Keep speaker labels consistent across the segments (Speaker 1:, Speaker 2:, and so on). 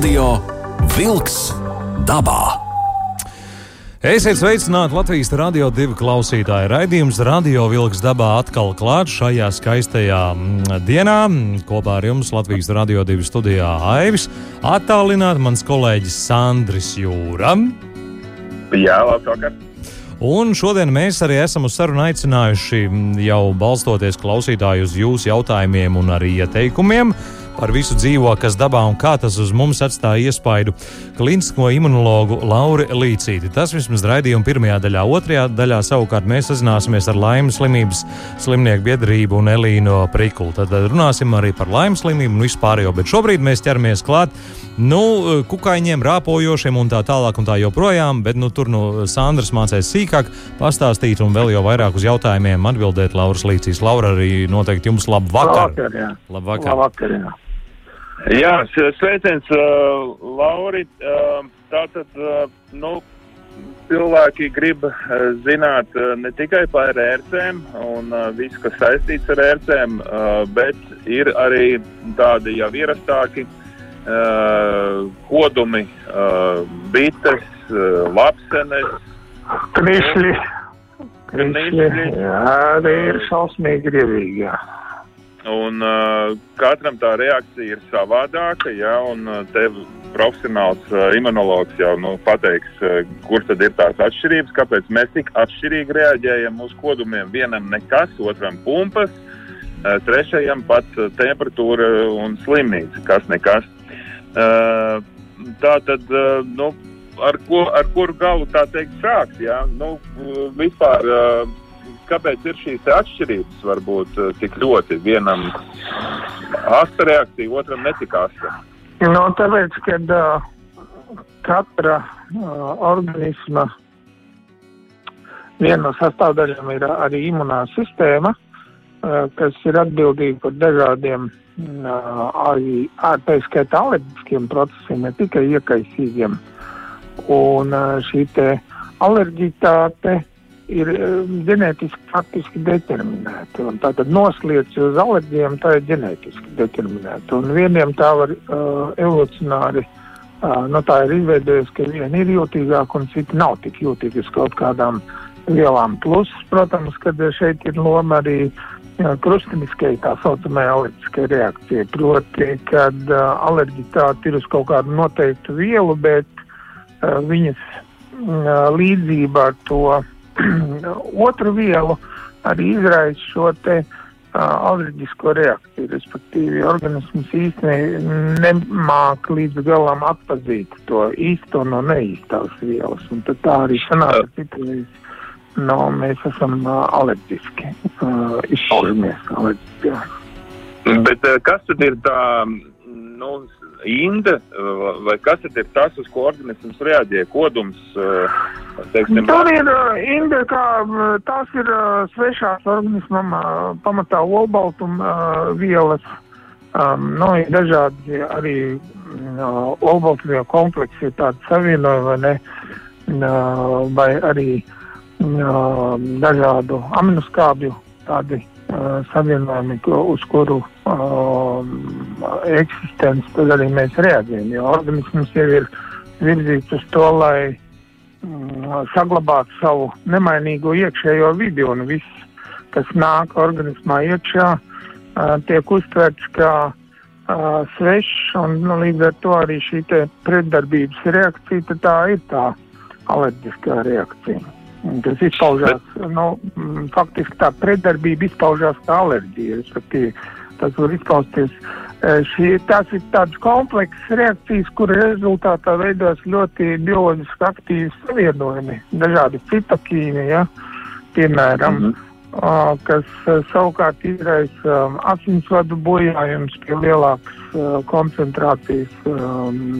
Speaker 1: Radio Wolks dabā.
Speaker 2: Esiet sveicināti Latvijas radio divu klausītāju. Raidījums Radio Vilks dabā atkal klāts šajā skaistajā mm, dienā. Kopā ar jums Latvijas radio divu studijā Aivis. Attālināt mans kolēģis Sandris Jūra.
Speaker 3: Jā, labvakar!
Speaker 2: Un šodien mēs arī esam uz sarunu aicinājuši mm, jau balstoties klausītāju uz jūsu jautājumiem un arī ieteikumiem par visu dzīvo, kas dabā un kā tas uz mums atstāja iespaidu klinisko imunologu Lauri Līcīti. Tas vismaz raidījuma pirmajā daļā. Otrajā daļā savukārt mēs sazināsimies ar laimes slimības slimnieku biedrību un Elīnu Prikulu. Tad runāsim arī par laimes slimību un vispārējo, bet šobrīd mēs ķeramies klāt nu, kukaiņiem, rāpojošiem un tā tālāk un tā joprojām, bet nu, tur nu, Sandrs mācīs sīkāk pastāstīt un vēl jau vairāk uz jautājumiem atbildēt Lauras Līcīs. Laura arī noteikti jums labu vakar.
Speaker 3: Labvakar, jā.
Speaker 2: Labvakar.
Speaker 3: Labvakar, jā. Jā, sveiciens, uh, Lauri. Uh, tātad, uh, nu, cilvēki grib uh, zināt uh, ne tikai par ērcēm un uh, visu, kas saistīts ar ērcēm, uh, bet ir arī tādi jau ierastāki uh, kodumi, uh, bites, uh, lapsenes.
Speaker 4: Krišļi. Krišļi. Jā, arī ir šausmīgi griebīgi. jā.
Speaker 3: Un uh, katram tā reakcija ir savādāka, ja, un uh, tev profesionāls uh, imunologs jau nu, pateiks, uh, kur tad ir tās atšķirības, kāpēc mēs tik atšķirīgi reaģējam uz kodumiem. Vienam nekas, otram pumpas, uh, trešajam pat uh, temperatūra un slimnīca, kas nekas. Uh, tā tad, uh, nu, ar, ko, ar kuru galu tā teikt sākt, ja, nu, vispār. Uh, kāpēc ir šīs atšķirības varbūt eh, tik ļoti? Vienam asta reakcija, otram netik asta.
Speaker 4: Nu, tāpēc, kad uh, katra uh, organisma viena no sastāvdaļām ir arī imunā sistēma, uh, kas ir atbildīga par dažādiem uh, arī tā skaitā alerģiskiem procesiem, ne tikai iekaisīgiem. Un uh, šī te alerģitāte ir um, ģenētiski faktiski determinēta. Tātad noslēdz uz alerģiem, tā ir ģenētiski determinēta. Un vieniem tā var uh, evolucionāri, uh, no tā ir izveidojies, ka vieni ir jūtīgāki un citi nav tik jūtīgi uz kaut kādām vielām. Plus, protams, kad šeit ir loma arī uh, krustiniskai tā saucamajai alerģiskai reakcijai. Proti, kad uh, alerģitāte ir uz kaut kādu noteiktu vielu, bet uh, viņas uh, līdzība ar to otru vielu arī izraisa šo te uh, alerģisko reakciju. Respektīvi, organisms īstenībā nemāk līdz galam atpazīt to īsto no neīstās vielas. Un tad tā arī sanāk, ka citreiz no, mēs esam uh, alerģiski, uh, izpaužamies alerģiski.
Speaker 3: Bet kas tad ir tā nu, inde, eh, vai kas ir tas, uz ko organisms reaģē? Kodums, eh, teiksim,
Speaker 4: Tur ir uh, inde, kā tās ir svešās organismam pamatā olbaltuma vielas. Um, nu, ir dažādi arī uh, olbaltumvielu kompleksi, ir tādi savienojumi, vai ne? Uh, vai arī uh, dažādu aminoskābju tādi uh, savienojumi, uz kuru uh, eksistenci tad arī mēs reaģējam. Jo organisms jau ir virzīts uz to, lai mm, saglabāt savu nemainīgo iekšējo vidi, un viss, kas nāk organismā iekšā, uh, tiek uztverts kā uh, svešs, un nu, līdz ar to arī šī pretdarbības reakcija, tā ir tā alerģiskā reakcija. Tas izpaužās, nu, mm, faktiski tā pretdarbība izpaužās kā alerģija, respektīvi, tas var izpausties. eh, Šī, tās ir tādas kompleksas reakcijas, kur rezultātā veidos ļoti bioloģiski aktīvi savienojumi, dažādi citokīni, ja, piemēram, mm -hmm. kas eh, savukārt izraisa asinsvadu bojājums pie lielākas uh, koncentrācijas,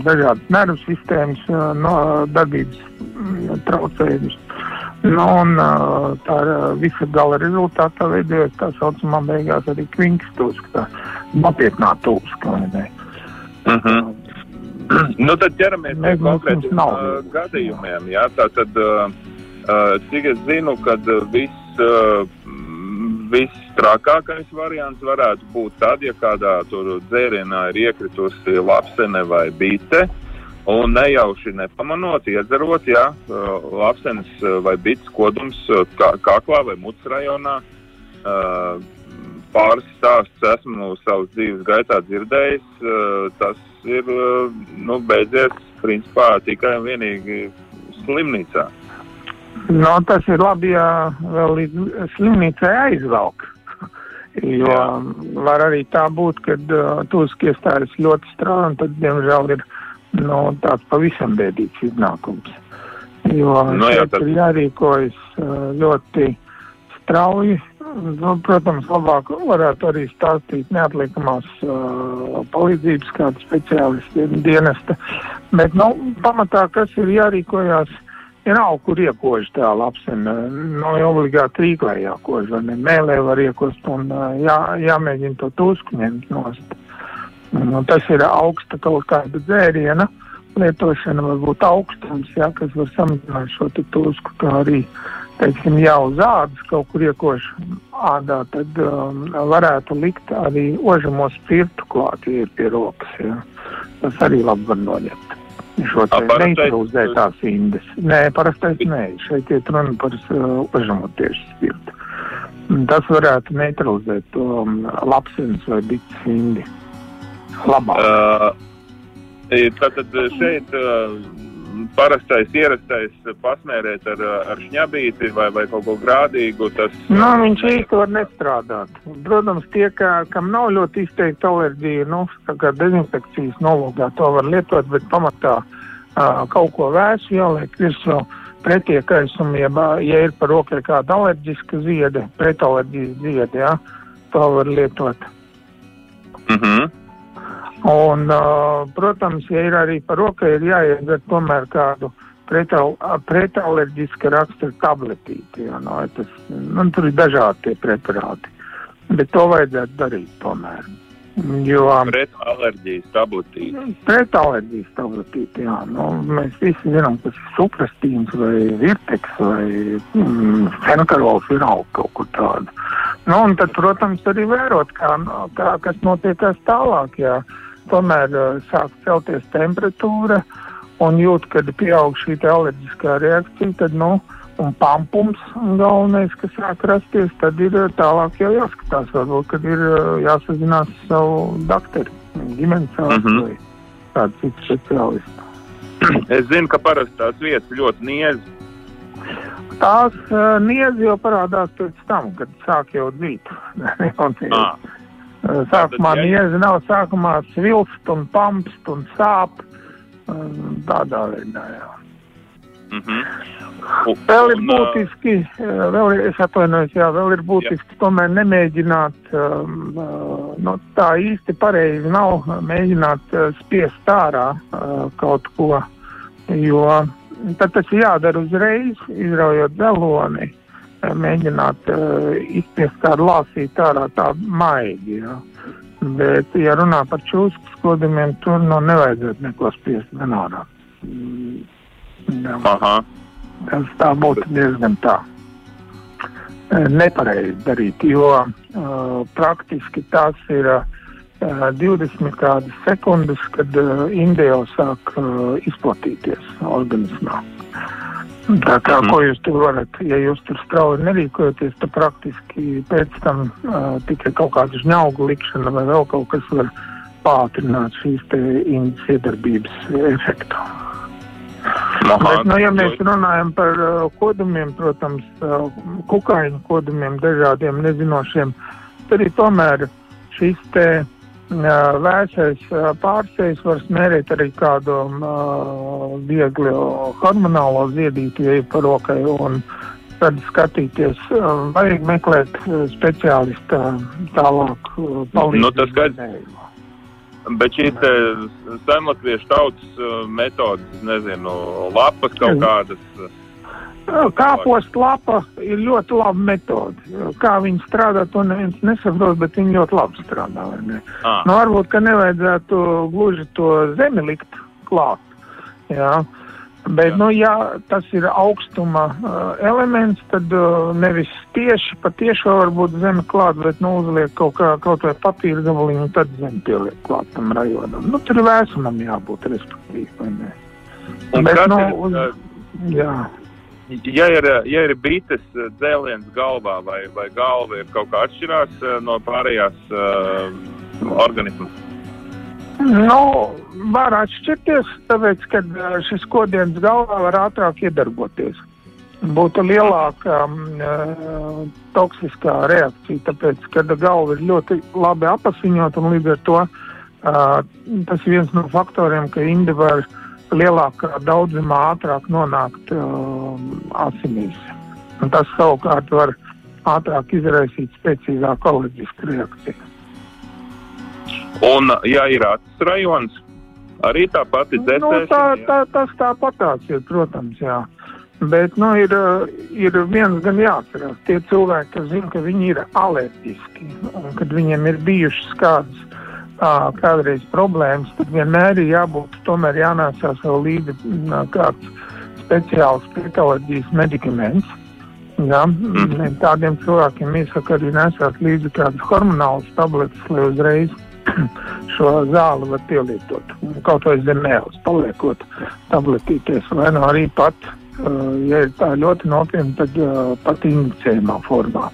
Speaker 4: dažādas nervu sistēmas no, darbības traucējumus. Nu, un uh, tā uh, visa gala rezultātā veidojas tā saucamā beigās arī kvinkstūska, tā nopietnā tūska?
Speaker 3: Uh -huh. nu, tad ķeramies pie konkrētiem uh, gadījumiem. Jā, tā tad, uh, uh, cik es zinu, kad uh, viss uh, mm, Vistrakākais variants varētu būt tad, ja kādā tur dzērienā ir iekritusi lapsene vai bite. Un nejauši nepamanot, iedzerot, ja lapsenes vai bites kodums kaklā vai mutes rajonā. Pāris stāstus esmu savas dzīves gaitā dzirdējis. Tas ir nu, beidzies principā tikai un vienīgi slimnīcā.
Speaker 4: No, tas ir labi, ja vēl līdz slimnīcai aizvelk. Jo Jā. var arī tā būt, ka uh, tūsk iestājas ļoti strauji, un tad, diemžēl, ir nu, tāds pavisam bēdīgs iznākums. Jo no, jā, tad... ir jārīkojas uh, ļoti strauji. Nu, protams, labāk varētu arī stāstīt neatliekamās uh, palīdzības kāda speciālisti dienesta. Bet, nu, pamatā, kas ir jārīkojās, uh, Ja nav kur iekož tā lapsena, jau obligāti rīklē jākož, vai ne mēlē var iekost un jā, jāmēģina to tūsku ņemt nost. Nu, tas ir augsta kaut kāda dzēriena lietošana, varbūt augstums, jā, kas var samazināt šo tūsku, kā arī, teiksim, jau uz ādas kaut kur iekož ādā, tad um, varētu likt arī ožamo spirtu klāt, ja ir pie rokas, jā. Tas arī labi var noņemt šo neutralizētās indes. Nē, parastais nē, šeit iet runa par uh, spirtu. Tas varētu neutralizēt to um, lapsenes vai bites indi. Labāk.
Speaker 3: Uh, tātad šeit uh, parastais, ierastais pasmērēt ar, ar šņabīti vai, vai kaut ko grādīgu. Tas,
Speaker 4: nu, viņš īsti var nestrādāt. Protams, tie, ka, kam nav ļoti izteikta alerģija, nu, kā dezinfekcijas nolūgā to var lietot, bet pamatā uh, kaut ko vēsu jāliek virsū pretiekaisumu, ja, ja ir par rokai kāda alerģiska ziede, pretalerģijas ziede, jā, to var lietot.
Speaker 3: Mhm. Mm
Speaker 4: Un, uh, protams, ja ir arī par rokai, ir jāiedzer tomēr kādu pretal, pretalerģiska rakstura tabletīti. Jo, no, tas, nu, tur ir dažādi tie preparāti, bet to vajadzētu darīt tomēr.
Speaker 3: Jo, Pretalerģijas tabletīte.
Speaker 4: Pretalerģijas tabletīte, jā. Nu, mēs visi zinām, kas ir suprastīns vai virteks vai mm, fenkarols ir aug kaut kur tādu. Nu, un tad, protams, arī vērot, kā, kā, kas notiekās tālāk, jā. Ja tomēr uh, sāk celties temperatūra un jūt, kad pieaug šī alerģiskā reakcija, tad, nu, un pampums galvenais, kas sāk rasties, tad ir tālāk jau jāskatās, varbūt, kad ir jāsazinās savu doktoru, ģimenes ārstu mm -hmm. vai kādu citu speciālistu.
Speaker 3: Es zinu, ka parasti tās vietas ļoti niezi.
Speaker 4: Tās uh, niezi jau parādās pēc tam, kad sāk jau dzīt. Sākumā niezi nav, sākumā svilst un pampst un sāp. Tādā veidā, jā.
Speaker 3: Mm -hmm.
Speaker 4: Vēl ir būtiski, vēl ir, es atvainojos, jā, vēl ir būtiski jā. tomēr nemēģināt, um, nu, tā īsti pareizi nav mēģināt spiest ārā uh, kaut ko, jo tad tas jādara uzreiz, izraujot zeloni mēģināt uh, izspiest tādu lāsīt ārā tā maigi. Ja. Bet, ja runā par čūsku skodumiem, tur nu nevajadzētu neko spiest nenārā. Mm,
Speaker 3: Aha.
Speaker 4: Tas tā būtu diezgan tā. Nepareizi darīt, jo uh, praktiski tās ir uh, 20 kādas sekundes, kad uh, indija sāk uh, izplatīties organismā. Tā kā, mm. ko jūs tur varat, ja jūs tur strauji nerīkojaties, tad praktiski pēc tam uh, tikai kaut kāda žņaugu likšana vai vēl kaut kas var pātrināt šīs indas iedarbības efektu. Aha, Bet, nu, ja mēs runājam par uh, kodumiem, protams, uh, kukaiņu kodumiem, dažādiem nezinošiem, tad arī tomēr šis te uh, Vēsais pārsteigts var smērēt arī kādu viegli hormonālo ziedīti, ja par rokai, un tad skatīties, vajag meklēt speciālistu tālāk palīdzību.
Speaker 3: Nu, tas skaidrs. Bet šīs zemlatviešu tautas metodas, nezinu, lapas kaut kādas.
Speaker 4: Kāpost lapa ir ļoti laba metode. Kā viņi strādā, to neviens nesaprot, bet viņi ļoti labi strādā. Ne? Nu, varbūt, ka nevajadzētu gluži to zemi likt klāt. Jā. Bet, nu, ja tas ir augstuma uh, elements, tad uh, nevis tieši pa tiešo varbūt zeme klāt, bet nu, uzliek kaut, kā, kaut vai papīra gabaliņu, tad zeme pieliek klāt tam rajonam. Nu, tur vēsumam jābūt, respektīvi, vai ne?
Speaker 3: Un
Speaker 4: Bet, nu,
Speaker 3: ir,
Speaker 4: uz-
Speaker 3: uh,
Speaker 4: Jā.
Speaker 3: Ja ir, ja ir bites uh, dzēliens galvā vai, vai galva ir kaut kā atšķirās uh, no pārējās uh, organismas,
Speaker 4: Nu, var atšķirties, tāpēc, ka uh, šis kodiens galvā var ātrāk iedarboties. Būtu lielāka um, toksiskā reakcija, tāpēc, ka galva ir ļoti labi apasiņota un līdz ar to uh, tas viens no faktoriem, ka indi var lielākā daudzumā ātrāk nonākt uh, asinīs. Un tas savukārt var ātrāk izraisīt spēcīgāku alerģisku reakciju.
Speaker 3: un ja ir acis rajons, arī tā pati
Speaker 4: Nu,
Speaker 3: dzēsēšana.
Speaker 4: tā,
Speaker 3: jā.
Speaker 4: tā, tas tāpatās ir, protams, jā. Bet nu, ir, ir viens gan jāatcerās. Tie cilvēki, kas zina, ka viņi ir alerģiski un kad viņiem ir bijušas kādas uh, kādreiz problēmas, tad vienmēr ir jābūt, tomēr jānāsā sev līdzi uh, kāds speciāls pretalerģijas medikaments. Jā,
Speaker 3: Mhm.
Speaker 4: Tādiem cilvēkiem iesaka arī nesāt līdzi kādas hormonālas tabletes, lai uzreiz šo zāli var pielietot. Kaut vai zem mēles paliekot tabletīties, vai nu arī pat, uh, ja ir tā ļoti nopietni, tad uh, pat injicējumā formā.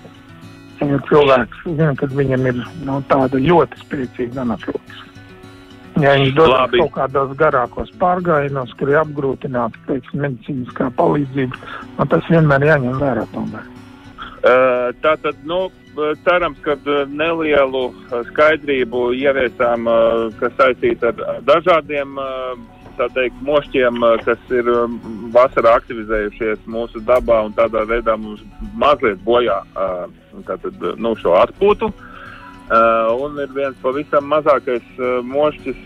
Speaker 4: Ja cilvēks zina, ka viņam ir no, tāda ļoti spēcīga anafilaks. Ja viņš dodas kaut kādos garākos pārgājienos, kur ir apgrūtināta medicīniskā palīdzība, nu, tas vienmēr jāņem vērā. Tomēr.
Speaker 3: Uh, Tātad, nu, cerams, ka nelielu skaidrību ieviesām, kas saistīta ar dažādiem tā teikt, mošķiem, uh, kas ir um, vasarā aktivizējušies mūsu dabā un tādā veidā mums mazliet bojā uh, tātad, nu, šo atpūtu. Un ir viens pavisam mazākais mošķis,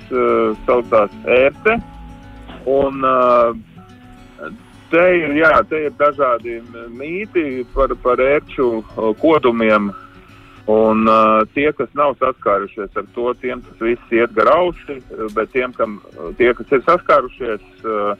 Speaker 3: saucās ērce. Un, te ir, jā, te ir dažādi mīti par, par ērču kodumiem. Un uh, tie, kas nav saskārušies ar to, tiem tas viss iet garauši, bet tiem, kam, tie, kas ir saskārušies uh,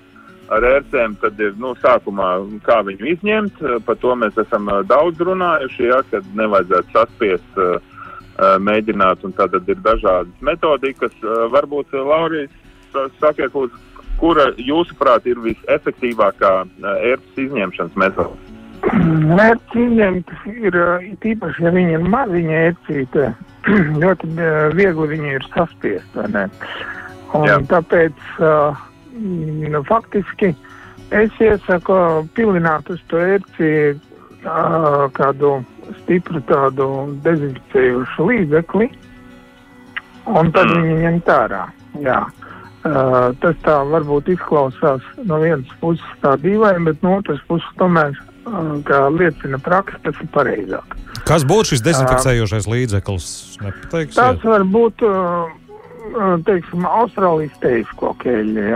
Speaker 3: ar ērcēm, tad ir nu, sākumā, kā viņu izņemt. Uh, Par to mēs esam uh, daudz runājuši, ja, kad nevajadzētu saspiest, uh, uh, mēģināt, un tad ir dažādas metodikas. Uh, varbūt, Laurijas, sa- sakiet, lūdzu, kura jūsuprāt ir visefektīvākā ērces izņemšanas metode?
Speaker 4: Izņemt ir it īpaši, ja viņi ir maziņa ērcīte, ļoti uh, viegli viņi ir saspiest, tāpēc uh, nu, faktiski es iesaku pilināt uz to ērci uh, kādu stipru tādu dezinficējošu līdzekli, un tad
Speaker 3: Mm.
Speaker 4: viņi ņem ārā. Jā. Uh, tas tā varbūt izklausās no vienas puses tā dīvaini, bet no otras puses tomēr, kā liecina praksa, tas ir pareizāk.
Speaker 2: Kas būtu šis dezinficējošais līdzeklis? Nepateiksiet?
Speaker 4: Tas var būt, uh, uh, teiksim, Austrālijas teijas kokēļi,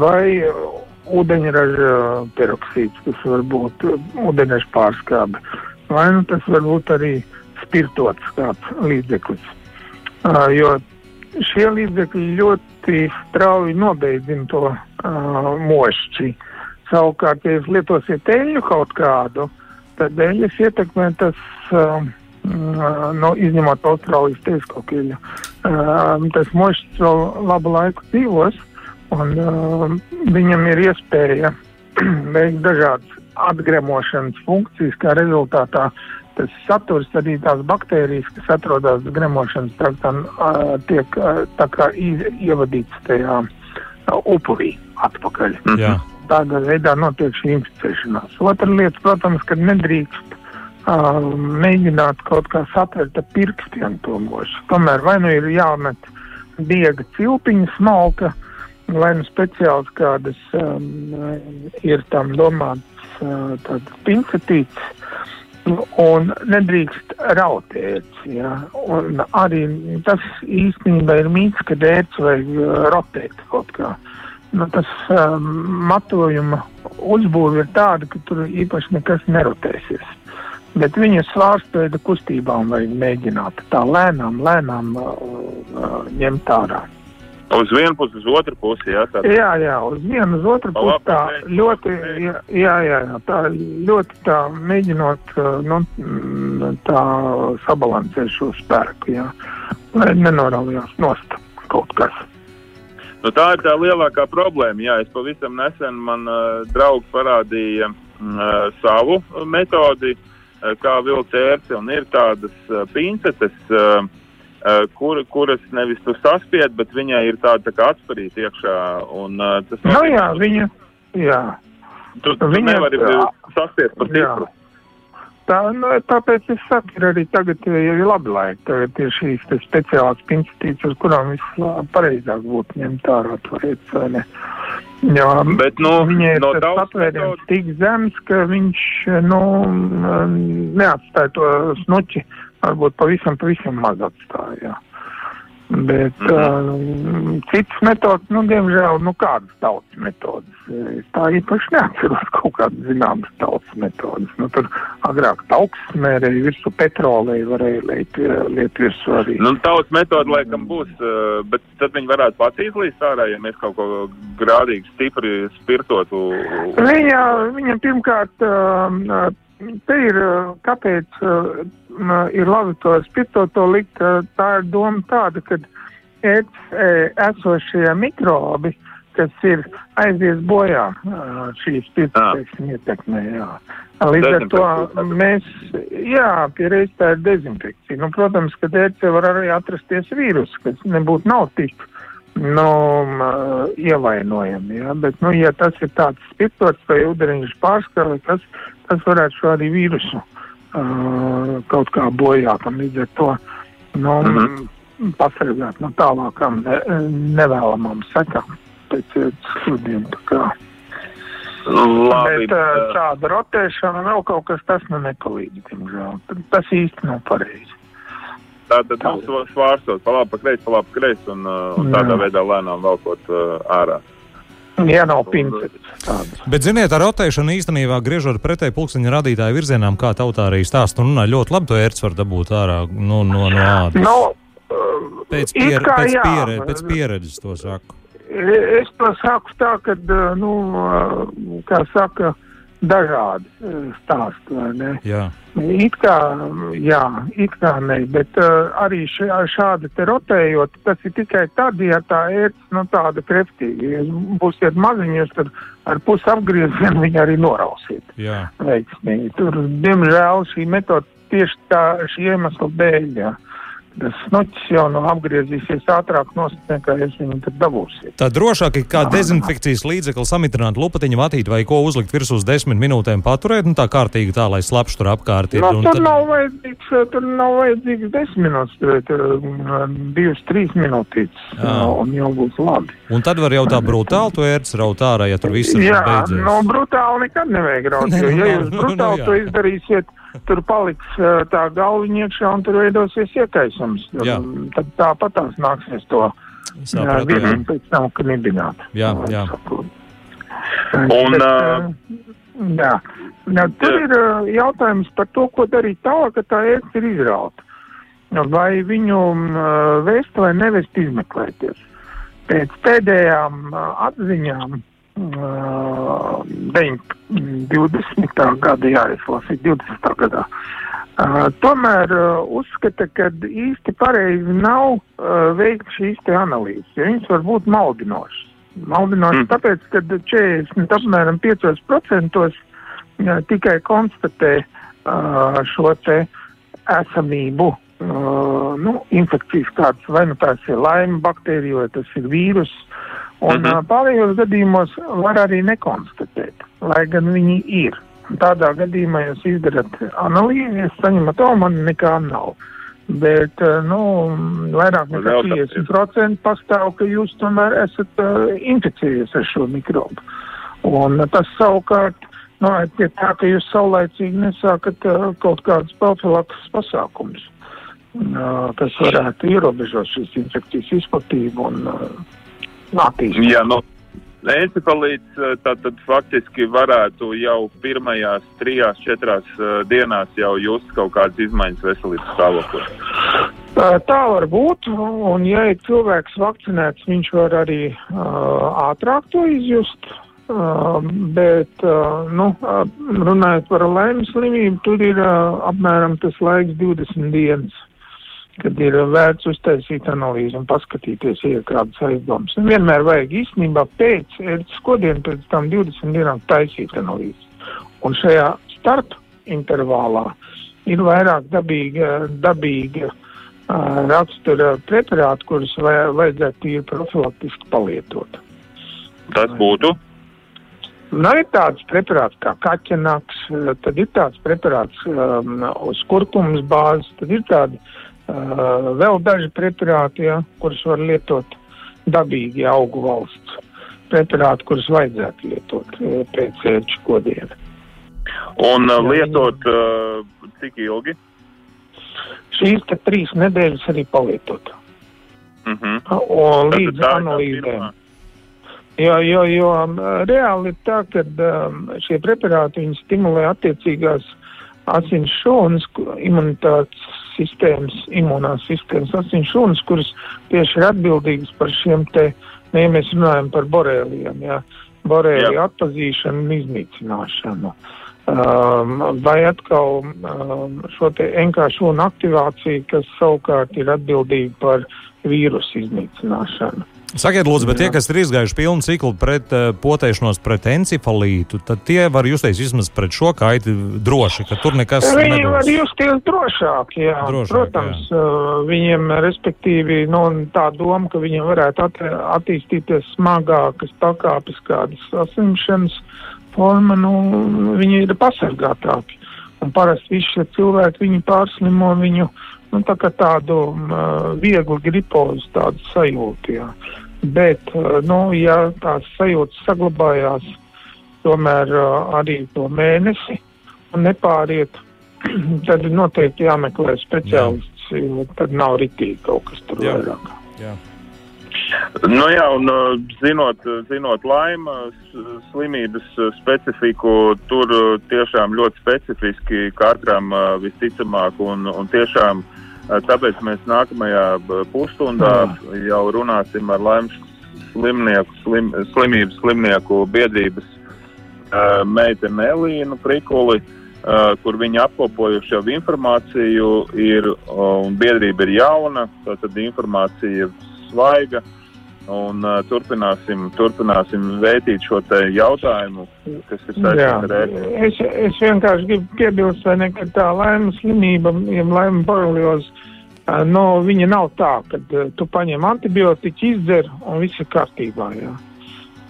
Speaker 4: vai uh, ūdeņraža peroksīds, tas var būt uh, ūdeņraža pārskābe, vai nu tas var būt arī spirtots kāds līdzeklis. Uh, jo šie līdzekļi ļoti strauji nobeidzina to uh, mošķi. Savukārt, ja jūs lietosiet eļļu kaut kādu, tad eļļas ietekmē tas, uh, no, izņemot Austrālijas teiskokiļu, uh, tas mošķis vēl labu laiku dzīvos, un uh, viņam ir iespēja veikt dažādas atgremošanas funkcijas, kā rezultātā tas saturs arī tās baktērijas, kas atrodas gremošanas traktā, uh, tiek tā kā ievadīts tajā upurī atpakaļ.
Speaker 2: Jā.
Speaker 4: Tādā veidā notiek šī inficēšanās. Otra lieta, protams, ka nedrīkst uh, mēģināt kaut kā satvert ar pirkstiem to mošu. Tomēr vai nu ir jāmet diega cilpiņa smalka, vai nu speciāls kādas um, ir tam domāts uh, tāds pincetīts, un nedrīkst rautēt. Ja? Un arī tas īstenībā ir mīts, ka dērts vajag uh, rotēt kaut kā. Nu, tas um, matojuma uzbūve ir tāda, ka tur īpaši nekas nerotēsies. Bet viņa svārstveida kustībām vajag mēģināt tā lēnām, lēnām uh, uh, ņemt ārā.
Speaker 3: Uz vienu pusi, uz otru pusi, jā. Tā.
Speaker 4: Jā, jā, uz vienu, uz otru pusi tā ļoti, jā, jā, jā, tā ļoti tā mēģinot, uh, nu, mm, tā sabalansēt šo spēku, jā, lai nenorāvījās nost kaut kas.
Speaker 3: Nu, tā ir tā lielākā problēma. Jā, es pavisam nesen man uh, draugs parādīja uh, savu metodi, uh, kā vilkt ērci. Un ir tādas uh, pincetes, uh, uh, kur, kuras nevis tu saspied, bet viņai ir tāda tā kā atsparīta iekšā. Un, uh, tas
Speaker 4: Nu
Speaker 3: nozīmē,
Speaker 4: jā, viņa, jā,
Speaker 3: tu, tu
Speaker 4: viņa-
Speaker 3: nevari saspiest pa
Speaker 4: Jā. Tā, nu, tāpēc es saku, ir arī tagad ir labi laiki, tagad ir šīs speciālās pincetītes, uz kurām vispareizāk būtu ņemt ārā ērci, vai ne? Jā,
Speaker 3: Bet, nu,
Speaker 4: Viņai ir
Speaker 3: no
Speaker 4: tas patvēriens
Speaker 3: metodas-
Speaker 4: tik zems, ka viņš nu, neatstāja to snuķi. Varbūt pavisam, pavisam maz atstāja. Jā. Bet mm -hmm. uh, citas metodas, nu, diemžēl, nu, kādas tautas metodas. Es tā īpaši neatceros kaut kādas zināmas tautas metodas. Nu, tur agrāk tauks smērēja virsū petrolēju, varēja liet, liet virsū arī.
Speaker 3: Nu, tautas metode laikam būs, bet tad viņi varētu pats izlīst ārā, ja mēs kaut ko grādīgi stipri spirtotu.
Speaker 4: Viņa, viņa pirmkārt, te ir, kāpēc ir labi to spirtoto likt, tā ir doma tāda, ka esošie mikrobi, kas ir aizies bojā šīs spirtoteiksim ietekmē, jā. Līdz ar to mēs, jā, pierreiz tā ir dezinfekcija. Nu, protams, ka ērce var arī atrasties vīrus, kas nebūtu nav tik nu, ievainojami. Ja? Bet, nu, ja tas ir tāds spirtots vai ūdeņš pārskala, tas, tas varētu šo arī vīrusu uh, kaut kā bojāt. Un līdz ar to nu, mm. -hmm. pasargāt no tālākām ne, nevēlamām sekām pēc. Tā kā.
Speaker 3: Labi,
Speaker 4: Bet uh, tāda rotēšana vēl kaut kas tas nu nepalīdz, diemžēl. Tas īsti nav pareizi.
Speaker 3: tā tad mums svārstot, pa labi, pa kreisi, pa labi, pa kreisi, un, uh, un tādā
Speaker 4: Jā.
Speaker 3: veidā lēnām velkot uh, ārā.
Speaker 4: Ja nav pincetes.
Speaker 2: Bet, ziniet, ar rotēšanu īstenībā griežot pretēji pulksteņa radītāju virzienām, kā tautā arī stāsta un runā, ļoti labi to ērts var dabūt ārā no, no, no ādas.
Speaker 4: Nu, uh,
Speaker 2: Pēc, pier,
Speaker 4: kā
Speaker 2: pēc,
Speaker 4: jā.
Speaker 2: piere, pēc pieredzes to saku.
Speaker 4: Es to saku tā, ka, nu, uh, kā saka, dažādi uh, stāsti. It kā, jā, it kā ne, bet uh, arī šā, šādi te rotējot, tas ir tikai tad, ja tā ērts, nu, tāda kreftīga. Ja būsiet maziņos, tad ar pusi apgriezienu viņu arī norausiet
Speaker 2: Jā.
Speaker 4: veiksmīgi. Tur, diemžēl, šī metode tieši tā, šī iemesla dēļ, jā. Tas snuķis jau no apgriezīsies ātrāk nost, nekā jūs viņu dabūsiet.
Speaker 2: Tā drošāk ir kā dezinfekcijas līdzekli samitrināt lupatiņu vatīt vai ko uzlikt virsū uz desmit minūtēm paturēt, nu tā kārtīgi tā, lai slapš tur apkārt ir.
Speaker 4: No,
Speaker 2: un
Speaker 4: tur,
Speaker 2: tad-
Speaker 4: nav vajadzīgs, tur nav vajadzīgs desmit minūtes, tur ir um, divas, trīs minūtītes,
Speaker 2: Jā.
Speaker 4: un jau būs labi.
Speaker 2: Un tad var jau tā brutāli to ērts raut ārā, ja tur viss ir
Speaker 4: Jā,
Speaker 2: beidzies.
Speaker 4: no brutāli nekad nevajag raut,
Speaker 2: Ne,
Speaker 4: jo, ja
Speaker 2: nu,
Speaker 4: jūs
Speaker 2: nu,
Speaker 4: brutāli
Speaker 2: nu,
Speaker 4: to izdarīsiet, tur paliks uh, tā galviņa iekšā un tur veidosies iekaisums.
Speaker 2: Jā.
Speaker 4: Tad tāpat tās nāksies to virsmu pēc tam knibināt.
Speaker 2: Jā, jā.
Speaker 3: Un,
Speaker 4: Bet, uh, jā. Jā, tur
Speaker 3: Jā.
Speaker 4: ir uh, jautājums par to, ko darīt tālāk, kad tā ērts ir izrauta. Vai viņu uh, vest vai nevest izmeklēties. Pēc pēdējām uh, atziņām uh, 20. gada, jā, es lasīju 20. gadā. Uh, tomēr uh, uzskata, ka īsti pareizi nav uh, veikt šīs analīzes, jo viņas var būt maldinošas. Maldinošas
Speaker 3: Mm.
Speaker 4: tāpēc, ka 40 apmēram 5% uh, tikai konstatē uh, šo te esamību, uh, nu, infekcijas kādas, vai nu tās ir laima baktērija, vai tas ir vīrus, un
Speaker 3: Mhm.
Speaker 4: uh, pārējos gadījumos var arī nekonstatēt, lai gan viņi ir. Tādā gadījumā jūs izdarat analīzi, jūs saņemat, o, man nekā nav. Bet, nu, vairāk nekā
Speaker 3: Vēl tā
Speaker 4: 50% pastāv, ka jūs tomēr esat uh, inficējies ar šo mikrobu. Un tas savukārt noved pie tā, ka jūs saulaicīgi nesākat uh, kaut kādas profilakses pasākumus, uh, kas varētu ierobežot šīs infekcijas izplatību un uh, attīstību.
Speaker 3: Jā, nu, encefalīts tātad faktiski varētu jau pirmajās trijās, četrās uh, dienās jau just kaut kādas izmaiņas veselības stāvoklī.
Speaker 4: Tā var būt, un ja ir cilvēks vakcinēts, viņš var arī uh, ātrāk to izjust. Uh, bet, uh, nu, runājot par laimes slimību, tur ir uh, apmēram tas laiks 20 dienas, kad ir vērts uztaisīt analīzi un paskatīties, ja ir kādas aizdomas. Un vienmēr vajag īstenībā pēc ērtas kodienu, pēc tam 20 dienām taisīt analīzi. Un šajā starp intervālā ir vairāk dabīga, dabīga uh, rakstura preparāti, kurus vajadzētu tīri profilaktiski palietot.
Speaker 3: Tas būtu.
Speaker 4: Nu, ir tāds preparāts kā kaķenaks, tad ir tāds preparāts um, uz kurkumas bāzes, tad ir tādi uh, vēl daži preparāti, ja, kurus var lietot dabīgi augu valsts preparāti, kurus vajadzētu lietot uh, pēc ērču kodiena.
Speaker 3: Un uh,
Speaker 4: Jā,
Speaker 3: lietot uh, cik ilgi?
Speaker 4: Šīs trīs nedēļas arī palietot.
Speaker 3: Uh -huh.
Speaker 4: Un līdz
Speaker 3: tā tā
Speaker 4: analīzēm.
Speaker 3: pirmā.
Speaker 4: Jo, jo, jo reāli ir tā, ka um, šie preparāti stimulē attiecīgās asins šūnas, imunitātes sistēmas, imunās sistēmas asins šūnas, kuras tieši ir atbildīgas par šiem te, ne, ja mēs runājam par borēlijiem, jā, borēliju
Speaker 3: Jā.
Speaker 4: atpazīšanu un iznīcināšanu. Um, vai atkal um, šo te NK šūnu aktivāciju, kas savukārt ir atbildīga par vīrusu iznīcināšanu.
Speaker 2: Sakiet, lūdzu, bet
Speaker 4: Jā.
Speaker 2: tie, kas ir izgājuši pilnu ciklu pret uh, potēšanos pret encefalītu, tad tie var justies vismaz pret šo kaiti droši, ka tur nekas
Speaker 4: Viņi var
Speaker 2: nebūs.
Speaker 4: justies drošāk, jā.
Speaker 2: Drošāk,
Speaker 4: Protams, uh, viņiem respektīvi nu, tā doma, ka viņiem varētu at attīstīties smagākas pakāpes kādas sasimšanas forma, nu, viņi ir pasargātāki. Un parasti visi šie cilvēki, viņi pārslimo viņu, nu, tā kā tādu uh, vieglu gripozu tādu sajūtu, jā. Bet, uh, nu, ja tās sajūtas saglabājās tomēr uh, arī to mēnesi un nepāriet, tad ir noteikti jāmeklē speciālists, jo tad nav ritīgi kaut kas tur
Speaker 2: Jā.
Speaker 4: vairāk.
Speaker 2: Jā.
Speaker 3: Nu jā, un uh, zinot, zinot laima slimības specifiku, tur tiešām ļoti specifiski katram visticamāk, un, un tiešām uh, tāpēc mēs nākamajā pusstundā jau runāsim ar laimas slimnieku, slim, slimības slimnieku biedrības uh, meiteni Elīnu Prikuli, uh, kur viņi apkopojuši jau informāciju, ir, uh, un biedrība ir jauna, tātad informācija ir svaiga. Un, uh, turpināsim, turpināsim vērtīt šo te jautājumu, kas ir saistīts ar ētiku.
Speaker 4: es, es vienkārši gribu piebilst, ne, ka tā laimes slimība, ja laima borelioze, ā, nu, viņa nav tā, ka ā, tu paņem antibiotiku, izdzer un viss ir kārtībā. Jā.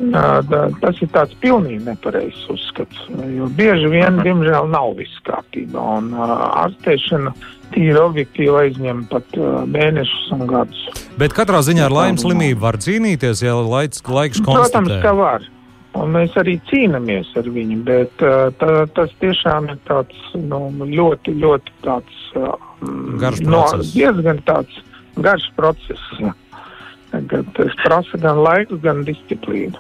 Speaker 4: Jā, da, tas ir tāds pilnīgi nepareizs uzskats, jo bieži vien, diemžēl, nav viss kārtībā, un uh, ārstēšana tīri objektīvi aizņem pat uh, mēnešus un gadus.
Speaker 2: Bet katrā ziņā ar laimes slimību var cīnīties, ja laiks, laiks
Speaker 4: Protams,
Speaker 2: konstatē.
Speaker 4: ka var. Un mēs arī cīnāmies ar viņu, bet uh, tā, tas tiešām ir tāds nu, ļoti, ļoti tāds uh,
Speaker 2: Garš
Speaker 4: no,
Speaker 2: process.
Speaker 4: diezgan tāds garš process. Kad tas prasa gan laiku, gan disciplīnu.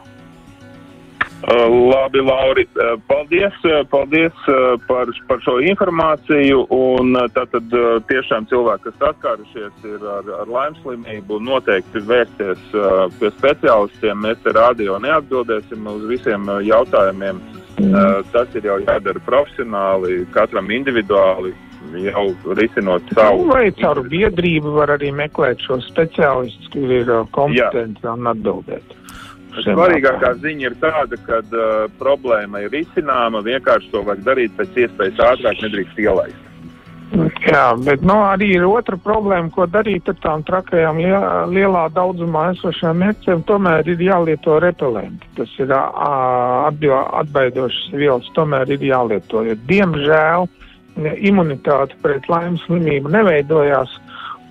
Speaker 3: Labi, Lauri, uh, paldies, uh, paldies uh, par, par šo informāciju. Un tātad tiešām cilvēki, kas saskārušies ir ar, ar laimes slimību, noteikti vērsties pie speciālistiem. Mēs te rādio neatbildēsim uz visiem jautājumiem. Uh, tas ir jau jādara profesionāli, katram individuāli, jau risinot
Speaker 4: Nu,
Speaker 3: savu.
Speaker 4: vai caur biedrību var arī meklēt šo speciālistu, kur ir kompetenti un atbildēt.
Speaker 3: Svarīgākā ziņa ir tāda, ka uh, problēma ir izcināma. Vienkārši to vajag darīt pēc iespējas ātrāk, nedrīkst ielaist.
Speaker 4: Jā, bet nu, arī ir otra problēma, ko darīt ar tām trakajām lie, lielā daudzumā esošām mērķiem. Tomēr ir jālieto repelenti. Tas ir atbaidošas vielas, tomēr ir jālieto. Jo, diemžēl imunitāte pret laimes slimību neveidojās.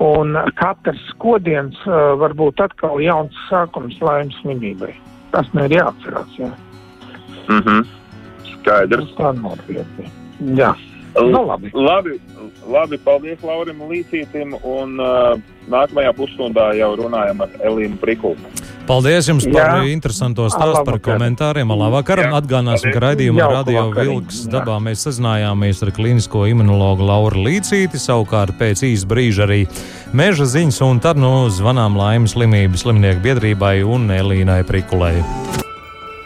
Speaker 4: Un katrs skodiens uh, var būt atkal jauns sākums laimes slimībai. Tas man ir jāatcerās. Jā.
Speaker 3: Mm -hmm. Skaidrs.
Speaker 4: Tā nopietni. Jā, nu labi.
Speaker 3: Labi, labi, paldies Laurim Līsītim. Un uh, nākamajā pusstundā jau runājam ar Elīnu Prikulu.
Speaker 2: Paldies jums
Speaker 4: Jā.
Speaker 2: par interesanto stāstu, par komentāriem. Labvakar! Atgādināsim, ka raidījumā Radio. Vilks
Speaker 4: Jā.
Speaker 2: dabā mēs sazinājāmies ar klīnisko imunologu Lauru Līcīti, savukārt pēc īsa brīža arī meža ziņas, un tad nu zvanām laimes slimību slimnieku biedrībai un Elīnai Prikulai.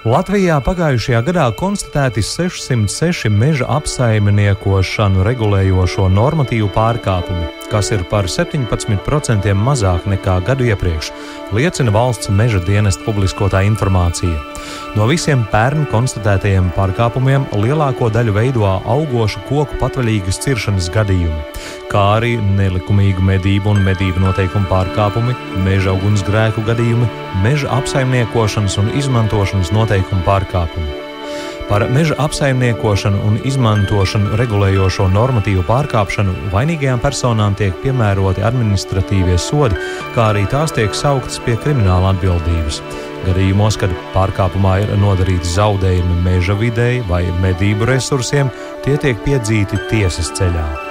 Speaker 2: Latvijā pagājušajā gadā konstatēti 606 meža apsaimniekošanu regulējošo normatīvu pārkāpumi, kas ir par 17% mazāk nekā gadu iepriekš, liecina valsts meža dienesta publiskotā informācija. No visiem pērn konstatētajiem pārkāpumiem lielāko daļu veido augošu koku patvaļīgas ciršanas gadījumi, kā arī nelikumīgu medību un medību noteikumu pārkāpumi, meža ugunsgrēku gadījumi, meža apsaimniekošanas un izmantošanas noteikumu pārkāpumi. Par meža apsaimniekošanu un izmantošanu regulējošo normatīvu pārkāpšanu vainīgajām personām tiek piemēroti administratīvie sodi, kā arī tās tiek sauktas pie krimināla atbildības. Gadījumos, kad pārkāpumā ir nodarīti zaudējumi meža videi vai medību resursiem, tie tiek piedzīti tiesas ceļā.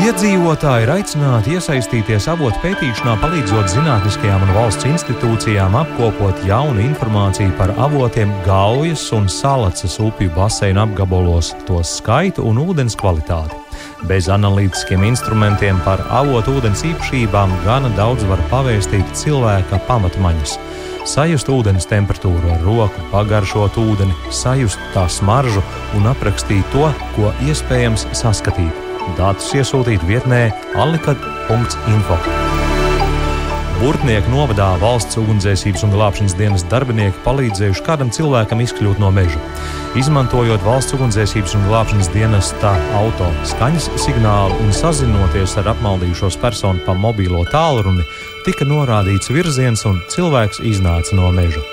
Speaker 2: Iedzīvotāji ir aicināti iesaistīties avotu pētīšanā, palīdzot zinātniskajām un valsts institūcijām apkopot jaunu informāciju par avotiem Gaujas un Salacas upju baseinu apgabalos, to skaitu un ūdens kvalitāti. Bez analītiskiem instrumentiem par avotu ūdens īpašībām gana daudz var pavēstīt cilvēka pamatmaņas. Sajust ūdens temperatūru ar roku, pagaršot ūdeni, sajust tā smaržu un aprakstīt to, ko iespējams saskatīt. Datus iesūtīt vietnē alikad.info. Burtnieku novadā valsts ugunsdzēsības un glābšanas dienas darbinieki palīdzējuši kādam cilvēkam izkļūt no meža. Izmantojot valsts ugunsdzēsības un glābšanas dienesta auto skaņas signālu un sazinoties ar apmaldījušos personu pa mobilo tālruni, tika norādīts virziens un cilvēks iznāca no meža.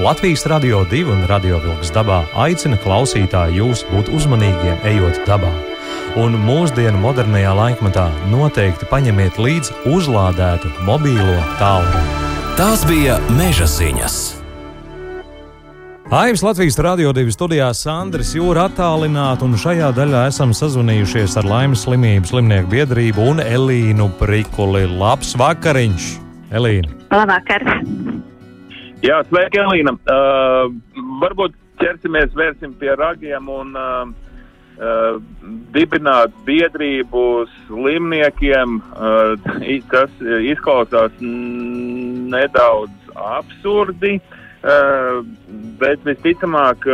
Speaker 2: Latvijas radio 2 un radio vilks dabā aicina klausītāju jūs būt uzmanīgiem, ejot dabā. Un mūsdienu modernajā laikmatā noteikti paņemiet līdzi uzlādētu mobīlo tālruni.
Speaker 1: Tās bija meža ziņas.
Speaker 2: Aivis Latvijas radio divi studijā Sandris Jūra attālināti, un šajā daļā esam sazvanījušies ar laimes slimību slimnieku biedrību un Elīnu Prikuli. Labs vakariņš, Elīna!
Speaker 5: Labvakar!
Speaker 3: Jā, sveiki, Elīna. Uh, varbūt ķersimies, vērsim pie ragiem un uh, uh, dibināt biedrību slimniekiem. Uh, tas izklausās nedaudz absurdi, uh, bet visticamāk,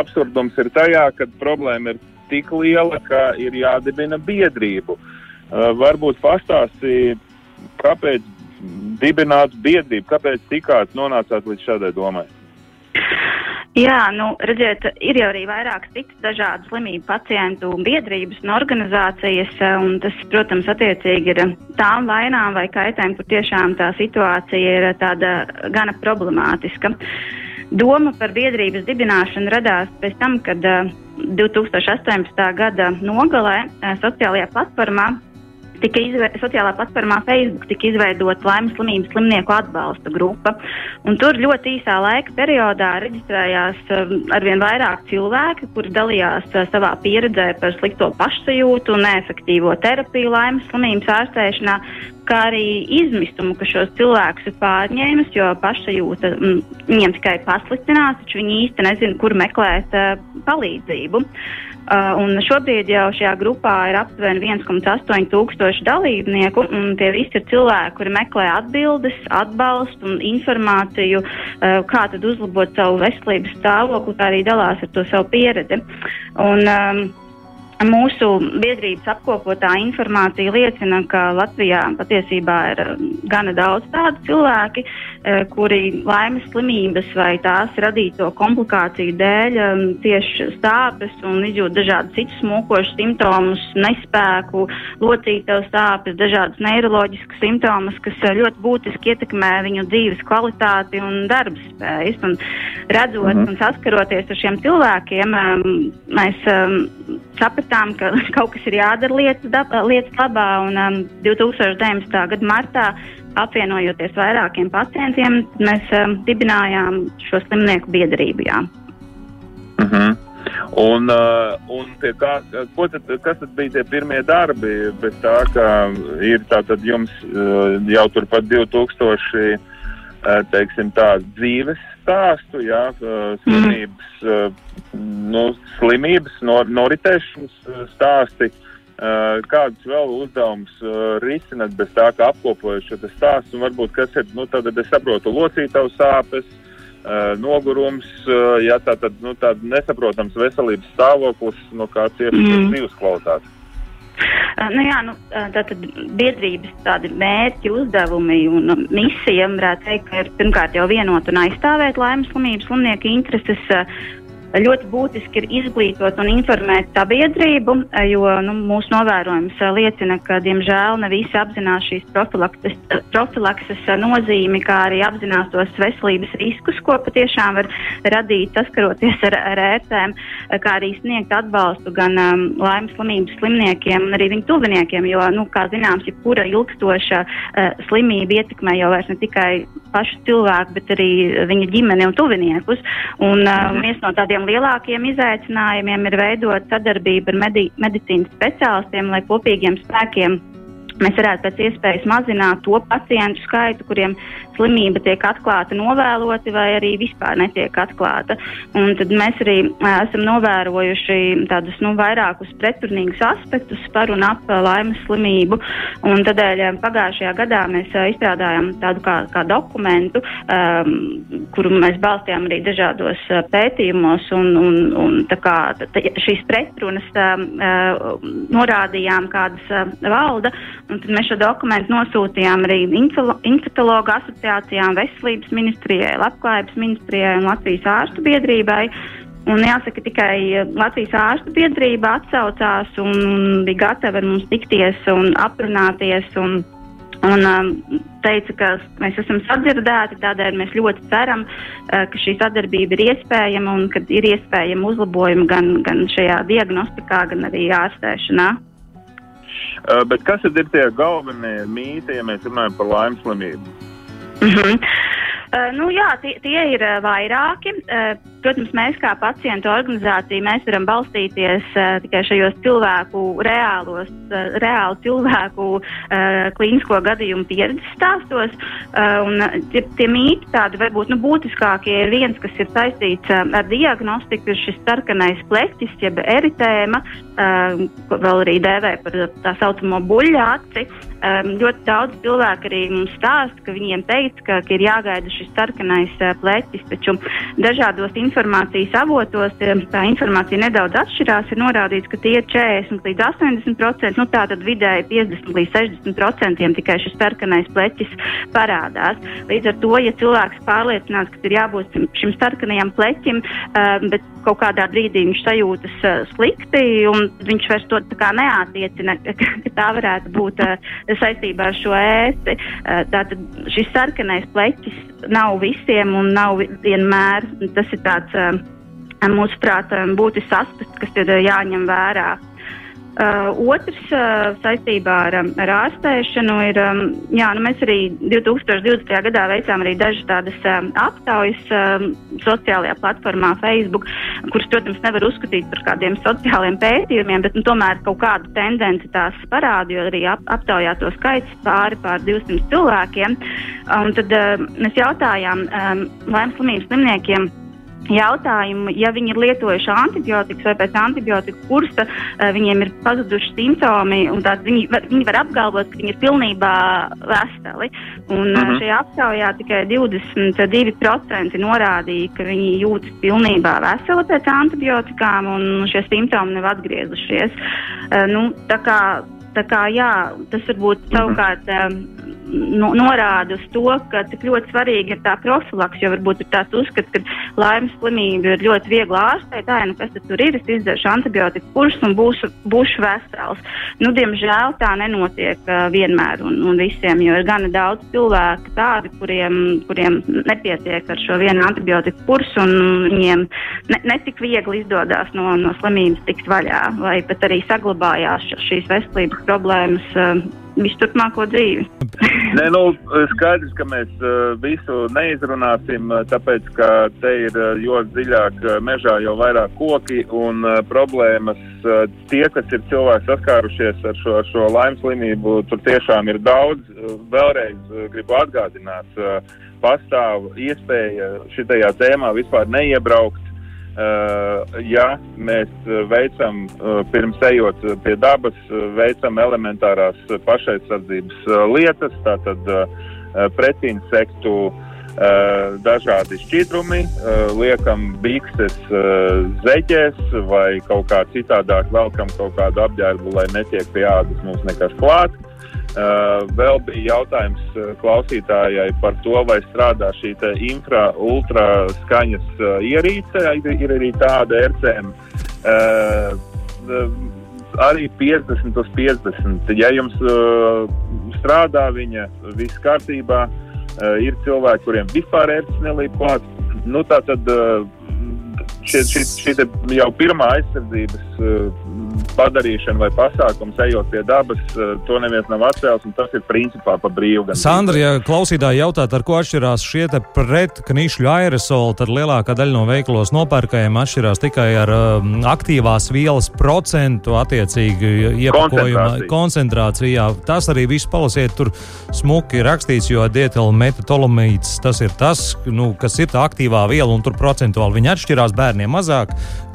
Speaker 3: absurdums ir tajā, ka problēma ir tik liela, ka ir jādibina biedrību. Varbūt pastāstīja, kāpēc dibināt biedrību, kāpēc tikāt nonācāt līdz šādai domai?
Speaker 5: Jā, nu, redziet, ir jau arī vairākas citas dažādas slimību pacientu biedrības un organizācijas, eh, un tas, protams, attiecīgi ir tām vainām vai kaitēm, kur tiešām tā situācija ir tāda gana problemātiska. Doma par biedrības dibināšanu radās pēc tam, kad eh, 2018. gada nogalē eh, sociālajā platformā tika izve sociālā platformā Facebook tika izveidota laimes slimības slimnieku atbalsta grupa. Un tur ļoti īsā laika periodā reģistrējās um, arvien vairāk cilvēki, kuri dalījās uh, savā pieredzē par slikto pašsajūtu un neefektīvo terapiju laimes slimības ārstēšanā, kā arī izmisumu, ka šos cilvēkus ir pārņēmis, jo pašsajūta mm, viņiem tikai pasliktinās, taču viņi īsti nezina, kur meklēt uh, palīdzību. Uh, un šobrīd jau šajā grupā ir aptuveni 1,8 tūkstoši dalībnieku. un Tie visi ir cilvēki, kuri meklē atbildes, atbalstu un informāciju, uh, kā tad uzlabot savu veselības stāvokli, kā arī dalās ar to savu pieredzi. Un, um, Mūsu biedrības apkopotā informācija liecina, ka Latvijā patiesībā ir um, gana daudz tādu cilvēki, eh, kuri laimes slimības vai tās radīto komplikāciju dēļ um, tieši stāpes un izjūt dažādus citus smokošus simptomus, nespēku, locītavu sāpes, dažādas neiroloģiskas simptomus, kas eh, ļoti būtiski ietekmē viņu dzīves kvalitāti un darba spējas. Un redzot
Speaker 3: Mhm.
Speaker 5: un saskaroties ar šiem cilvēkiem, um, mēs um, sapratām, ka kaut kas ir jādara lietas, dab, lietas labā. Un, um, 2019. gada martā, apvienojoties vairākiem pacientiem, mēs um, dibinājām šo slimnieku biedrību. Jā.
Speaker 3: Uh -huh. Un, uh, un kā, tad, kas tad bija tie pirmie darbi? Bez tā, ka ir tātad jums uh, jau turpat 2000 uh, teiksim, tā, dzīves stāstu, jā, uh, slimības, uh, nu, slimības nor, noritēšanas stāsti. Kādus vēl uzdevumus risināt bez tā, ka apkopojot šo stāstu, varbūt kas ir, nu, tad es saprotu locītavu sāpes, nogurums, ja tā tad nu, nesaprotams veselības stāvoklis, no kā cieši mm. dzīves kvalitāte.
Speaker 5: Uh, nu jā, nu, tātad biedrības tādi mērķi, uzdevumi un misija, varētu teikt, ir pirmkārt jau vienot un aizstāvēt laimes slimības slimnieku intereses, Ļoti būtiski ir izglītot un informēt sabiedrību, jo nu, mūsu novērojums liecina, ka, diemžēl, ne visi apzinās šīs profilakses, profilakses nozīmi, kā arī apzinās tos veselības riskus, ko patiešām var radīt saskaroties ar, ar ērtēm, kā arī sniegt atbalstu gan um, laimes slimības slimniekiem, gan arī viņu tuviniekiem, jo, nu, kā zināms, jebkura ilgstoša uh, slimība ietekmē jau vairs ne tikai pašu cilvēku, bet arī viņa ģimeni un tuviniekus. Un, uh, viens no tādiem tādiem lielākiem izaicinājumiem ir veidot sadarbību ar medi medicīnas speciālistiem, lai kopīgiem spēkiem mēs varētu pēc iespējas mazināt to pacientu skaitu, kuriem slimība tiek atklāta novēloti vai arī vispār netiek atklāta. Un tad mēs arī esam novērojuši tādus nu, vairākus pretrunīgus aspektus par un ap laimes slimību. Un tādēļ pagājušajā gadā mēs izstrādājām tādu kā, kā dokumentu, um, kuru mēs balstījām arī dažādos pētījumos un, un, un kā, šīs pretrunas um, norādījām, kādas valda. Un tad mēs šo dokumentu nosūtījām arī infektuologu asociācijām, veselības ministrijai, labklājības ministrijai un Latvijas ārstu biedrībai. Un jāsaka, tikai Latvijas ārstu biedrība atsaucās un bija gatava ar mums tikties un aprunāties. Un, un um, teica, ka mēs esam sadzirdēti, tādēļ mēs ļoti ceram, uh, ka šī sadarbība ir iespējama un ka ir iespējama uzlabojuma gan, gan šajā diagnostikā, gan arī ārstēšanā.
Speaker 3: Uh, bet kas tad ir tie galvenie mīti, ja mēs runājam par laimes slimību?
Speaker 5: Mm -hmm. Uh, nu, jā, tie, tie ir uh, vairāki. Uh, protams, mēs kā pacientu organizācija mēs varam balstīties uh, tikai šajos cilvēku reālos, uh, reālu cilvēku uh, klīnisko gadījumu pieredzes stāstos. Uh, un, tie, tie mīti tādi varbūt nu, būtiskākie ir viens, kas ir saistīts uh, ar diagnostiku, ir šis sarkanais pleķis, jeb eritēma, uh, ko vēl arī dēvē par tā saucamo buļļa aci. Um, ļoti daudz cilvēku arī mums stāsta, ka viņiem teica, ka, ka ir jāgaida šis sarkanais uh, pleķis, taču dažādos informācijas avotos tā informācija nedaudz atšķirās. Ir norādīts, ka tie ir 40 līdz 80%, nu tā tad vidēji 50 līdz 60% tikai šis sarkanais pleķis parādās. Līdz ar to, ja cilvēks pārliecināts, ka ir jābūt šim sarkanajam pleķim, uh, bet kaut kādā brīdī viņš sajūtas uh, slikti un viņš vairs to neatiecina, ka, tā varētu būt uh, saistībā ar šo ēsti. Tātad šis sarkanais pleķis nav visiem un nav vienmēr. Tas ir tāds, uh, mūsuprāt, um, būtisks aspekts, kas ir uh, jāņem vērā. Uh, otrs uh, saistībā ar, um, ar ārstēšanu ir, um, jā, nu mēs arī 2020. gadā veicām arī dažas tādas um, aptaujas um, sociālajā platformā Facebook, kuras, protams, nevar uzskatīt par kādiem sociāliem pētījumiem, bet nu, tomēr kaut kādu tendenci tās parāda, jo arī ap, aptaujā to skaits pāri pār 200 cilvēkiem. Un tad uh, mēs jautājām um, laimes slimības slimniekiem jautājumu, ja viņi ir lietojuši antibiotikas vai pēc antibiotiku kursa uh, viņiem ir pazuduši simptomi, un viņi var, viņi var apgalvot, ka viņi ir pilnībā veseli. Un, uh -huh. Šajā aptaujā tikai 22% norādīja, ka viņi jūtas pilnībā veseli pēc antibiotikām, un šie simptomi nav atgriezušies. Uh, nu, tā kā, tā kā, jā, tas varbūt savukārt. Um, no, norāda uz to, ka tik ļoti svarīgi ir tā profilaks, jo varbūt ir tāds uzskats, ka laimes slimība ir ļoti viegli ārstēt, tā, nu kas tur ir, es izdarīšu antibiotiku kursu un būšu, būšu vesels. Nu, diemžēl tā nenotiek uh, vienmēr un, un visiem, jo ir gana daudz cilvēku tādi, kuriem, kuriem nepietiek ar šo vienu antibiotiku kursu un viņiem ne, netik viegli izdodas no, no slimības tikt vaļā vai pat arī saglabājās šīs veselības problēmas. Uh, visu turpmāko dzīvi.
Speaker 3: Nē, nu, skaidrs, ka mēs uh, visu neizrunāsim, tāpēc, ka te ir ļoti dziļāk mežā jau vairāk koki un problēmas. Tie, kas ir cilvēki saskārušies ar šo, ar šo laimes slimību, tur tiešām ir daudz. Vēlreiz gribu atgādināt, pastāv iespēja šitajā tēmā vispār neiebraukt ja mēs veicam, uh, pirms ejot pie dabas, veicam elementārās pašaizsardzības lietas, tātad pretinsektu dažādi šķidrumi, liekam bikses zeķēs vai kaut kā citādāk velkam kaut kādu apģērbu, lai netiek pie ādas mums nekas klāt. Uh, vēl bija jautājums uh, klausītājai par to, vai strādā šī infra-ultra skaņas uh, ierīce. Ir arī tāda RCM. Arī 50 uz 50. Ja jums strādā viņa viss kārtībā, ir cilvēki, kuriem vispār ērts nelīp klāt. Nu, tā tad šī, šī, šī jau pirmā aizsardzības padarīšana vai pasākums, ejot pie dabas, eh, to neviens nav atcēlis, un tas ir principā pa brīvu.
Speaker 2: Sandra, ja klausītāji jautāt, ar ko atšķirās šie pretknišļu aerosoli, tad lielākā daļa no veikalos nopērkajiem atšķirās tikai ar um, aktīvās vielas procentu attiecīgi iepakojuma koncentrācijā. Tas arī viss palasiet tur smuki rakstīts, jo dietela metatolomīts tas ir tas, nu, kas ir tā aktīvā viela, un tur procentuāli viņi atšķirās bērniem mazāk,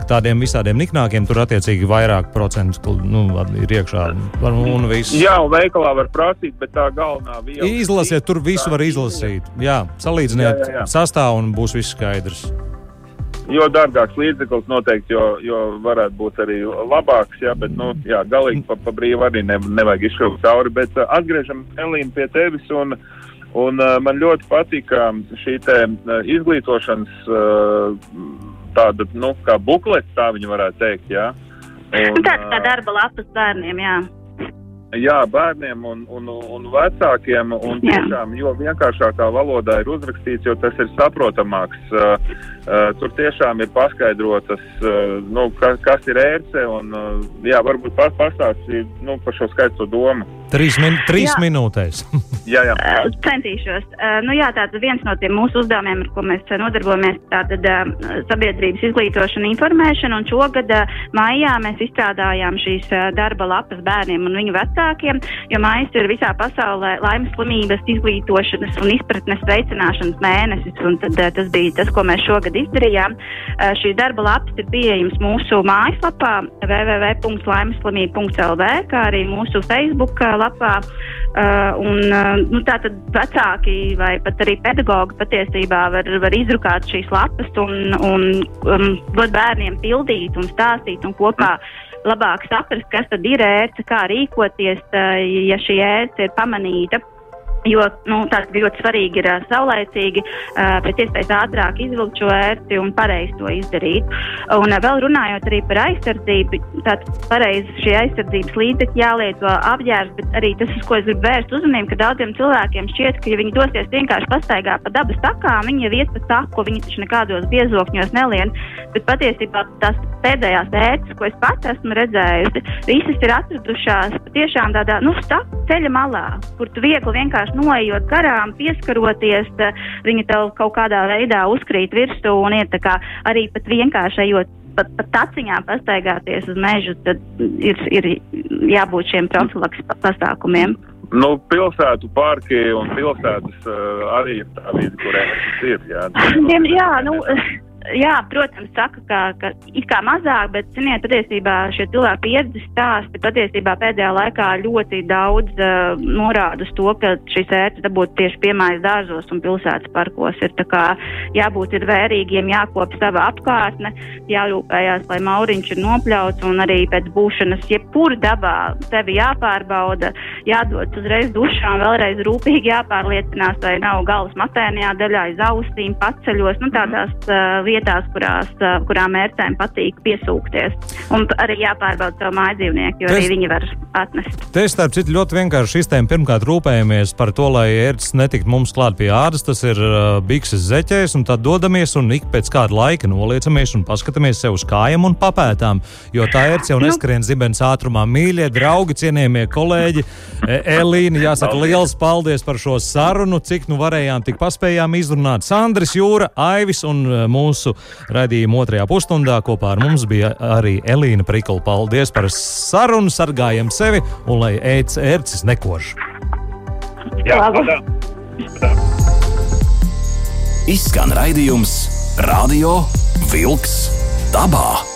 Speaker 2: tādiem visādiem niknākiem tur attiecīgi vairāk procentu nu, ir iekšā. Un viss.
Speaker 3: Jā, un veikalā var prasīt, bet tā galvenā viela.
Speaker 2: Izlasiet, tur visu var izlasīt. Jā, salīdziniet jā, jā, jā. sastāvu un būs viss skaidrs.
Speaker 3: Jo dārgāks līdzeklis noteikti, jo, jo varētu būt arī labāks, jā, bet, nu, jā, galīgi pa, pa brīvu arī ne, nevajag izšaukt cauri, bet uh, atgriežam Elīnu pie tevis un, un uh, man ļoti patika šī te uh, izglītošanas uh, tāda, nu, kā buklets, tā viņi varētu teikt, jā.
Speaker 5: Un, Tāds kā darba lapas bērniem, jā.
Speaker 3: Jā, bērniem un, un, un vecākiem. Un tiešām, jo vienkāršākā valodā ir uzrakstīts, jo tas ir saprotamāks. Uh, uh, tur tiešām ir paskaidrotas, uh, nu, kas, kas ir ērce. Un, uh, jā, varbūt pastāstīt nu, par šo skaisto domu.
Speaker 2: Trīs, min trīs jā. minūtēs.
Speaker 3: jā, jā.
Speaker 5: Uh, centīšos. Uh, nu, jā, tātad viens no tiem mūsu uzdevumiem, ar ko mēs nodarbojamies, tātad uh, sabiedrības izglītošana, informēšana. Un šogad uh, maijā mēs izstrādājām šīs uh, darba lapas bērniem un viņu vecākiem, jo maijas ir visā pasaulē laimes slimības izglītošanas un izpratnes veicināšanas mēnesis. Tad uh, tas bija tas, ko mēs šogad izdarījām. Uh, šīs darba lapas ir pieejamas mūsu mājaslapā www.laimeslimība.lv, kā arī mūsu Facebook lapā. Uh, un, nu, tātad vecāki vai pat arī pedagogi patiesībā var, var izrukāt šīs lapas un, un um, dot bērniem pildīt un stāstīt un kopā labāk saprast, kas tad ir ērce, kā rīkoties, ja šī ērce ir pamanīta. Jo nu, tas ļoti svarīgi ir uh, saulēcīgi, uh, pēc iespējas ātrāk izvilkt šo ērti un pareizi to izdarīt. Un uh, vēl runājot par aizsardzību, tad pareizi šie aizsardzības līdzekļi jālieto apģērbs, bet arī tas, uz ko es gribu vērst uzmanību, ka daudziem cilvēkiem šķiet, ka ja viņi dosies vienkārši pastaigā pa dabas takām, viņi jau iet pa taku, viņi taču nekādos biezokņos nelien, bet patiesībā tās pēdējās ērces, ko es pats esmu redzējusi, visas ir atradušās patiešām tādā, nu, ceļa malā, kur tu viegli vienkārši noejot garām, pieskaroties, viņi tev kaut kādā veidā uzkrīt virsū un iet kā arī pat vienkārši ejot pat, pat taciņā pastaigāties uz mežu, tad ir, ir jābūt šiem profilaks pasākumiem.
Speaker 3: Nu, pilsētu parki un pilsētas uh, arī ir tā vide, kur ēnas ir. Jā,
Speaker 5: jā nu, jā, protams, saka, ka, ka it kā mazāk, bet, ziniet, patiesībā šie cilvēki pieredzes stāsti patiesībā pēdējā laikā ļoti daudz uh, norāda uz to, ka šīs ērces dabūt tieši piemājas dārzos un pilsētas parkos. Ir tā kā jābūt ir vērīgiem, jākop sava apkārtne, jārūpējās, lai mauriņš ir nopļauts un arī pēc būšanas jebkur dabā tevi jāpārbauda, jādod uzreiz dušā un vēlreiz rūpīgi jāpārliecinās, vai nav galvas matēnijā daļā aiz ausīm, paceļos, nu tādās uh, vietās, kurās, kurām ērcēm patīk piesūkties. Un arī jāpārbauda savu māju dzīvnieku, jo Test... arī viņi var atnest.
Speaker 2: Te starp citu ļoti vienkārši sistēma. Pirmkārt, rūpējamies par to, lai ērts netiktu mums klāt pie ādas. Tas ir uh, bikses zeķēs, un tad dodamies un ik pēc kāda laika noliecamies un paskatāmies sev uz kājām un papētām. Jo tā ērts jau nu. neskrien zibens ātrumā. Mīļie draugi, cienījamie kolēģi, e, Elīna, jāsaka liels paldies par šo sarunu, cik nu varējām, tik paspējām izrunāt. Sandris Jūra, Aivis un e, mūsu raidījuma otrajā pusstundā kopā ar mums bija arī Elīna Prikla. Paldies par sarunu, sargājam sevi un lai ēdz ērcis nekož.
Speaker 3: Jā, tā.
Speaker 1: Izskan raidījums Radio Vilks dabā.